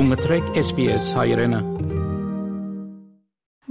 Դու մտրեք SPS հայրենը։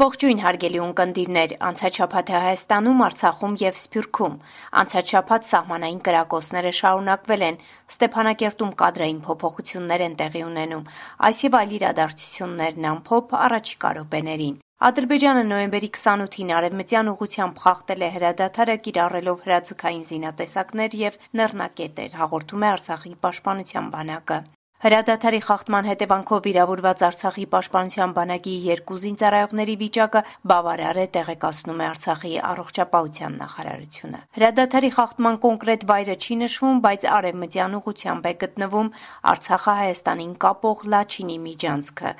Ողջույն հարգելի ունկնդիրներ, անցաչափաթ Հայաստանում, Արցախում եւ Սփյուռքում։ Անցաչափաթ սահմանային կրակոցները շարունակվել են։ Ստեփանակերտում կադրային փոփոխություններ են տեղի ունենում։ Այս եւ այլ իրադարձություններն ամփոփ առաջիկա րոպեներին։ Ադրբեջանը նոյեմբերի 28-ին արևմտյան ուղությամբ խախտել է հրադադարը կիրառելով հրաձգային զինատեսակներ եւ նռնակետեր, հաղորդում է Արցախի պաշտպանության բանակը։ Հրադադարի խախտման հետևանքով վիրավորված Արցախի պաշտպանության բանակի երկու զինծառայողների վիճակը բավարար է տեղեկացնում է Արցախի առողջապահության նախարարությունը։ Հրադադարի խախտման կոնկրետ վայրը չի նշվում, բայց արևմտյան ուղությամբ է գտնվում Արցախը Հայաստանին կապող Լաչինի միջանցքը։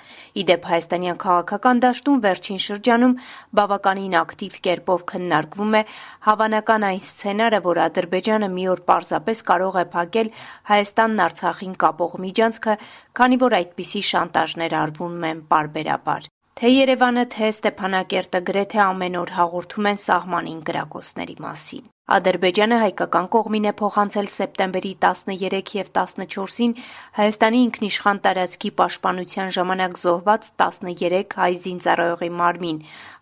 Իդեպ հայաստանյան քաղաքական դաշտում վերջին շրջանում բավականին ակտիվ կերպով քննարկվում է հավանական այն սցենարը, որ Ադրբեջանը մի օր պարզապես կարող է փակել Հայաստանն Արցախին կապող միջանցքը միջանցքը, քանի որ այդպիսի շանտաժներ արվում են պարբերաբար։ Թե Երևանը, թե Ստեփանակերտը գրեթե ամեն օր հաղորդում են սահմանին գրակոսների մասին։ Ադրբեջանը հայկական կողմին է փոխանցել սեպտեմբերի 13 եւ 14-ին Հայաստանի ինքնիշխան տարածքի պաշտպանության ժամանակ զոհված 13 հայ զինծառայողի մարմին,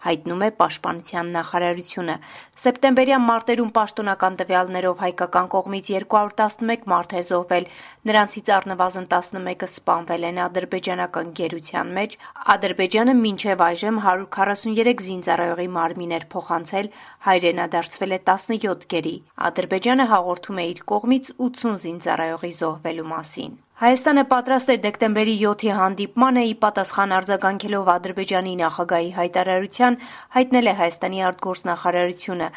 հայտնում է Պաշտպանության նախարարությունը։ Սեպտեմբերյան մարտերում պաշտոնական տվյալներով հայկական կողմից 211 մարդ է զոհվել, նրանցից առնվազն 11-ը սպանվել են ադրբեջանական գերության մեջ։ Ադրբեջանը մինչև այժմ 143 զինծառայողի մարմին էր փոխանցել, հայրենադարձվել է 17 գերի։ Ադրբեջանը հաղորդում է իր կողմից 80 զինծառայողի զոհվելու մասին։ Հայաստանը պատրաստ է դեկտեմբերի 7-ի հանդիպմանը ի պատասխան արձագանքելով Ադրբեջանի նախագահի հայտարարության, հայտնել է Հայաստանի արտգործնախարարությունը։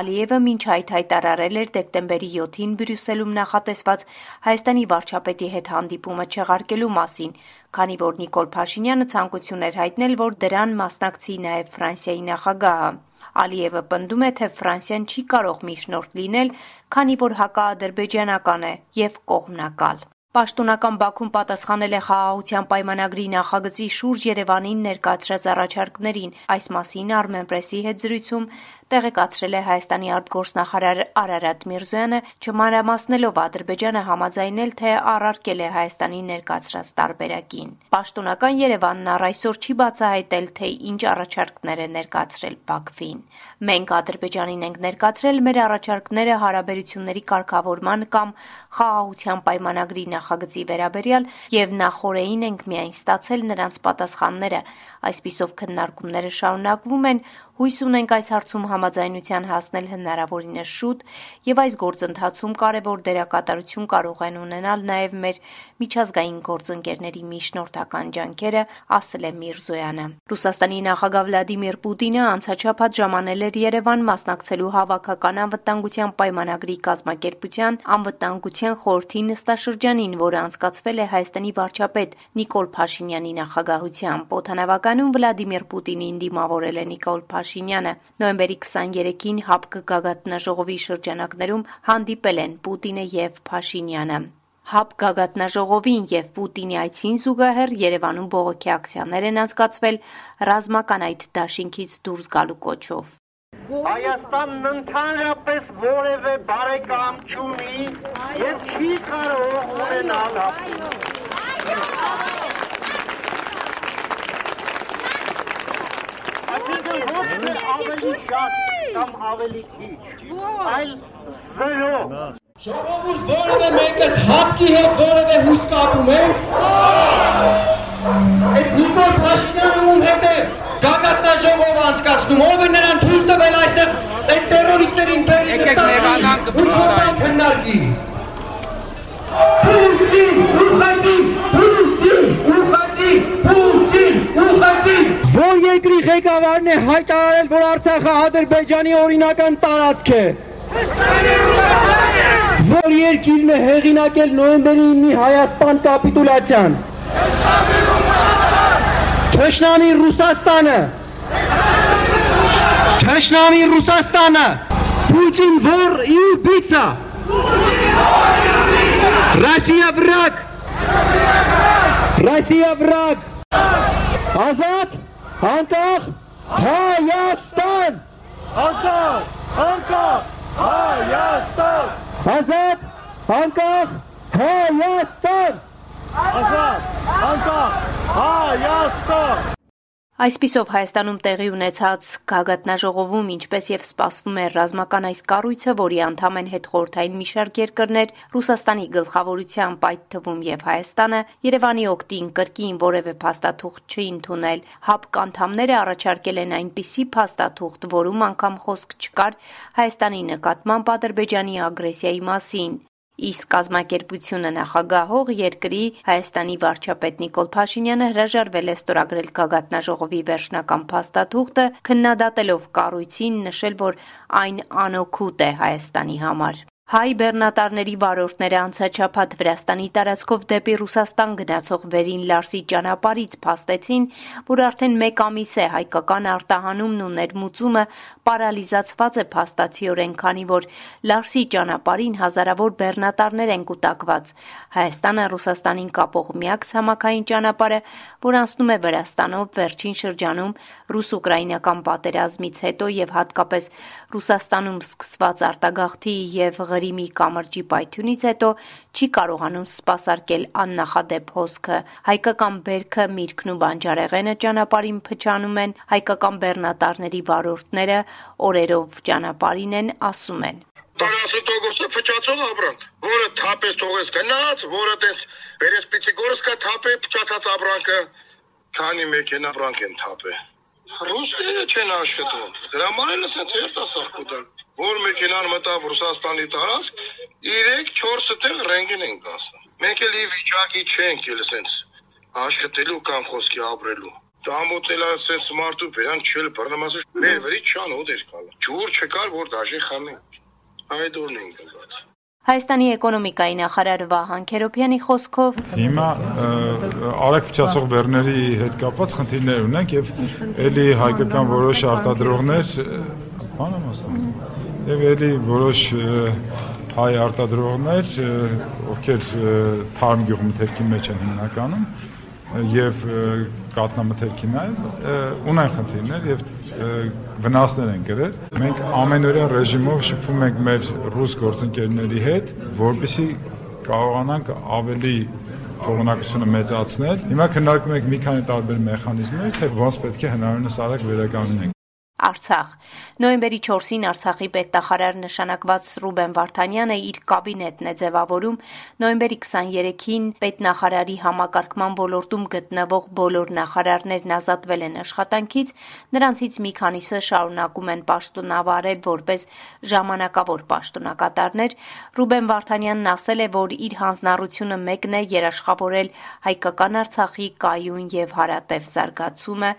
Ալիևը մինչ այդ հայտարարել էր դեկտեմբերի 7-ին Բրյուսելում նախատեսված Հայաստանի վարչապետի հետ հանդիպումը չեղարկելու մասին, քանի որ Նիկոլ Փաշինյանը ցանկություն էր հայտնել, որ դրան մասնակցի նաև Ֆրանսիայի նախագահը։ Ալիևը պնդում է, թե Ֆրանսիան չի կարող միջնորդ լինել, քանի որ հակաադրբեջանական է եւ կողմնակալ։ Պաշտոնական Բաքուն պատասխանել է խաղաղության պայմանագրի նախագծի շուրջ Երևանին ներկայացրած առաջարկներին։ Այս մասին Armenpress-ի հետ զրույցում տեղեկացրել է Հայաստանի արտգործնախարար Արարատ Միրզոյանը, չմանրամասնելով Ադրբեջանը համաձայնել, թե առարկել է Հայաստանի ներկայացրած տարբերակին։ Պաշտոնական Երևանն առ այսօր չի բացահայտել, թե ինչ առաջարկներ է ներկայացրել Բաքվին։ Մենք Ադրբեջանին ենք ներկայացրել մեր առաջարկները հարաբերությունների կարգավորման կամ խաղաղության պայմանագրի նախագծի վերաբերյալ եւ նախորդին ենք միայն ստացել նրանց պատասխանները։ Այսպիսով քննարկումները շարունակվում են, հույս ունենք այս հարցում համաձայնության հասնել հնարավորինս շուտ եւ այս գործընթացում կարեւոր դերակատարություն կարող են ունենալ նաեւ մեր միջազգային գործընկերների միջնորդական ջանքերը, ասել է Միրզոյանը։ Ռուսաստանի նախագահ Վլադիմիր Պուտինը անցաչափած ժամանել էր Երևան մասնակցելու հավաքական անվտանգության պայմանագրի կազմակերպության անվտանգության խորհրդի նստաշրջանին, որը անցկացվել է Հայաստանի վարչապետ Նիկոլ Փաշինյանի նախագահությամբ։ Օթանավականում Վլադիմիր Պուտինին դիմավորել է Նիկոլ Փաշինյանը։ Նոյեմբերի 23-ին ՀԱՊԿ գագաթնաժողովի շրջանակներում հանդիպել են Պուտինը եւ Փաշինյանը։ ՀԱՊ գագաթնաժողովին եւ Պուտինի այցին զուգահեռ Երևանում բողոքի ակցիաներ են անցկացվել ռազմական այդ դաշինքից դուրս գալու կոչով։ Հայաստանն ընդհանրապես որևէ բարեկամ չունի եւ չի կարող ունենալ Այսինքն ոչ թե ավելի շատ կամ ավելի քիչ, այլ զրո։ Ժողովուրդ որևէ մեկս հապկի հետ որևէ հույս կապում ենք։ Այդ Նիկոլ Փաշինյանը ում հետ է գագաթնաժողով անցկացնում, ով է նրան թույլ տվել այստեղ այդ տերորիստերին բերի նստան։ Ու քննարկի։ Պուտին, ուխացի, Պուտին, Որ երկրի ղեկավարն է հայտարարել, որ Արցախը Ադրբեջանի օրինական տարածք է։ Որ երկիրն է հեղինակել նոյեմբերի 9-ի Հայաստան կապիտուլյացիան։ Թշնամի Ռուսաստանը։ Թշնամի Ռուսաստանը։ Պուտին վոր и убийца։ Россия враг։ Россия враг։ Ազատ, Անկախ Հայաստան։ Ազատ, անկախ Հայաստան։ Ազատ, անկախ Հայաստան։ ազատ, անկախ, Հայաստան։ Այսպիսով Հայաստանում տեղի ունեցած գագաթնաժողովում, ինչպես եւ սպասվում է ռազմական այս կառույցը, որի անդամ են հետխորհրդային մի շարք երկրներ, Ռուսաստանի գլխավորությամբ այդ թվում եւ Հայաստանը, Երևանի օկտին կրկին որևէ փաստաթուղթ չի ընդունել։ ՀԱՊԿ անդամները առաջարկել են այնպիսի փաստաթուղթ, որում անգամ խոսք չկար Հայաստանի նկատմամբ Ադրբեջանի ագրեսիայի մասին։ Իսկ կազմակերպությունը նախագահող երկրի Հայաստանի վարչապետ Նիկոլ Փաշինյանը հրաժարվել է ստորագրել գագաթնաժողովի վերջնական փաստաթուղթը, քննադատելով կառույցին, նշել, որ այն անօգուտ է Հայաստանի համար։ Հայ բեռնատարների վարորդները անցաչափած Վրաստանի տարածքով դեպի Ռուսաստան գնացող Վերին Լարսի ճանապարից փաստեցին, որ արդեն մեկ ամիս է հայկական արտահանումն ու ներմուծումը պարալիզացված է փաստացիորեն, քանի որ Լարսի ճանապարհին հազարավոր բեռնատարներ են կուտակված։ Հայաստանը Ռուսաստանին կապող միակ ցամաքային ճանապարհը, որ անցնում է Վրաստանով վերջին շրջանում ռուս-ուկրաինական պատերազմից հետո եւ հատկապես Ռուսաստանում սկսված արտագաղթի եւ Ղրիմի կամրջի պայթյունից հետո չի կարողանում սպասարկել աննախադեպ հոսքը։ Հայկական բերքը, միրգն ու բանջարեղենը ճանապարհին փչանում են, հայկական բեռնատարների վարորդները օրերով ճանապարհին են, ասում են. 40%-ը փչացող ապրանք, որը թափես թողես գնաց, որը տես վերեսպիցի գորսկա թափե փչացած ապրանքը, քանի մեքենա ապրանք են թափե։ Ռուսները չեն աշխատում։ Դրա համար էլ ասած երիտասարդուտը, որ մեքենան մտավ Ռուսաստանի տարածք, 3-4 տեղ ռենգեն են կասում։ Մենք էլ ի վիճակի չենք էլ ասենց աշխատելու կամ խոսքի ապրելու։ Դամոտելա ասենց մարդու վերան չել բռնամասը մեր վրի չան ոդեր կալ։ Ջուր չկար որ դաժե խմենք։ Այդ օրն ենք գնաց։ Հայաստանի էկոնոմիկայի նախարար Վահան Քերոբյանի խոսքով հիմա արագ փչացող բեռների հետ կապված խնդիրներ ունենք եւ ելի հայկական որոշ արտադրողներ բանը մասն եւ ելի որոշ հայ արտադրողներ ովքեր թարմ գյուղմթերքի մեջ են հիմնականում եւ կատնամթերքի նաեւ ունեն խնդիրներ եւ վնասներ են գրել։ Մենք ամենօրյա ռեժիմով շփվում ենք մեր ռուս գործընկերների հետ, որպեսզի կարողանանք ավելի թողունակությունը մեծացնել։ Հիմա քննարկում ենք մի քանի տարբեր մեխանիզմներ, թե ոնց պետք է հնարավորինս արագ վերականգնենք Արցախ. Նոյեմբերի 4-ին Արցախի պետնախարար նշանակված Ռուբեն Վարդանյանը իր կաբինետն է ձևավորում նոյեմբերի 23-ին պետնախարարի համակարգման ոլորտում գտնվող բոլոր նախարարներն ազատվել են աշխատանքից, նրանցից մի քանիսը շարունակում են պաշտոնավարել որպես ժամանակավոր պաշտոնակատարներ։ Ռուբեն Վարդանյանն ասել է, որ իր հանձնառությունը մեկն է երաշխավորել հայկական Արցախի կայուն եւ հարատև զարգացումը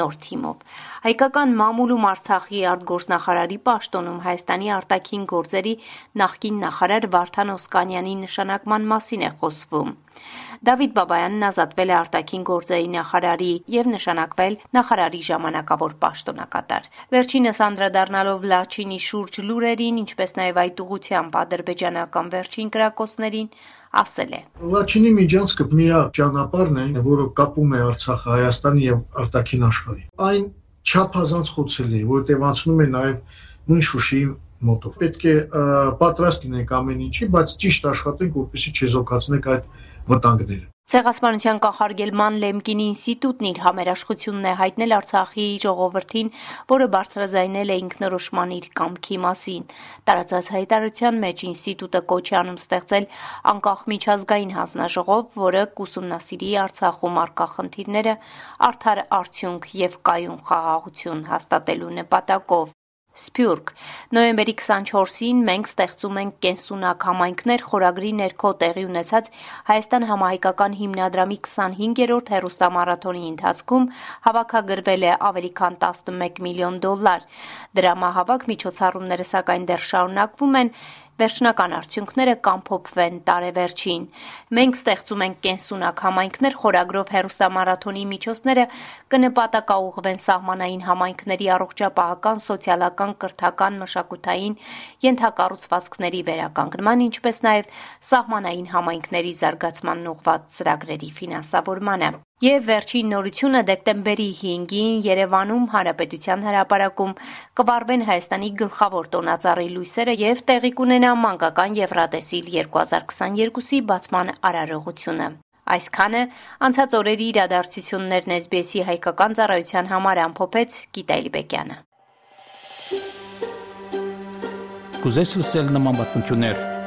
նոր թիմով։ Հայկական մամուլում Արցախի արտգործնախարարի պաշտոնում Հայաստանի արտաքին գործերի նախկին նախարար Վարդան Օսկանյանի նշանակման մասին է խոսվում։ Դավիթ Բաբայանն ազատվել է արտաքին գործերի նախարարի եւ նշանակվել նախարարի ժամանակավոր պաշտոնակատար։ Վերջինս անդրադառնալով Լաչինի շուրջ լուրերին, ինչպես նաեւ այդ ուղությամբ ադրբեջանական վերջին կրակոցներին, ասել է. Լաչինի միջանցքը միակ ճանապարհն է, որը կապում է Արցախը Հայաստանի եւ արտաքին աշխարհի։ Այն չափազանց խոցելի որտեղ անցնում է նաեւ նույն Շուշիի մոտով։ Պետք է պատրաստ լինենք ամեն ինչի, բայց ճիշտ աշխատենք, որպեսզի չեզոքացնենք այդ վտանգները։ Ցեղասպանության կանխարգելման Լեմկինի ինստիտուտն իր համերաշխությունն է հայտնել Արցախի ժողովրդին, որը բարձրաձայնել է ինքնորոշման իր կամքի մասին։ Տարածած հայտարարության մեջ ինստիտուտը կոչ է անում ստեղծել անկախ միջազգային հանձնաժողով, որը կուսումնասիրի Արցախում արկա խնդիրները արդար արդյունք եւ կայուն խաղաղություն հաստատելու նպատակով։ Սփյուռք. Նոյեմբերի 24-ին մենք ստեղծում ենք կենսունակ համայնքներ խորագրի ներքո տեղի ունեցած Հայաստան համահայկական հիմնադրամի 25-րդ հերոստամարաթոնի ընթացքում հավաքագրվել է ավելի քան 11 միլիոն դոլար։ Դրամահավաք միջոցառումները սակայն դեռ շարունակվում են վերջնական արդյունքները կամփոփվեն տարեվերջին։ Մենք ստեղծում ենք կենսունակ համայնքներ խորագրով հերոստամարաթոնի միջոցները կնպատակաուղղվեն սահմանային համայնքների առողջապահական, սոցիալական, կրթական, մշակութային ենթակառուցվածքների վերականգնման, ինչպես նաև սահմանային համայնքների զարգացման ուղղված ծրագրերի ֆինանսավորմանը։ Եվ վերջին նորությունը դեկտեմբերի 5-ին Երևանում Հանրապետության հրապարակում կվարվեն Հայաստանի գլխավոր տոնածառի լույսերը եւ տեղի կունենա մանկական Եվրատեսիլ 2022-ի բացման արարողությունը։ Այսքանը անցած օրերի իրադարձություններն SBS-ի հայկական ծառայության համար ամփոփեց Գիտալի Բեկյանը։ Կուզես լսել նման բանություններ,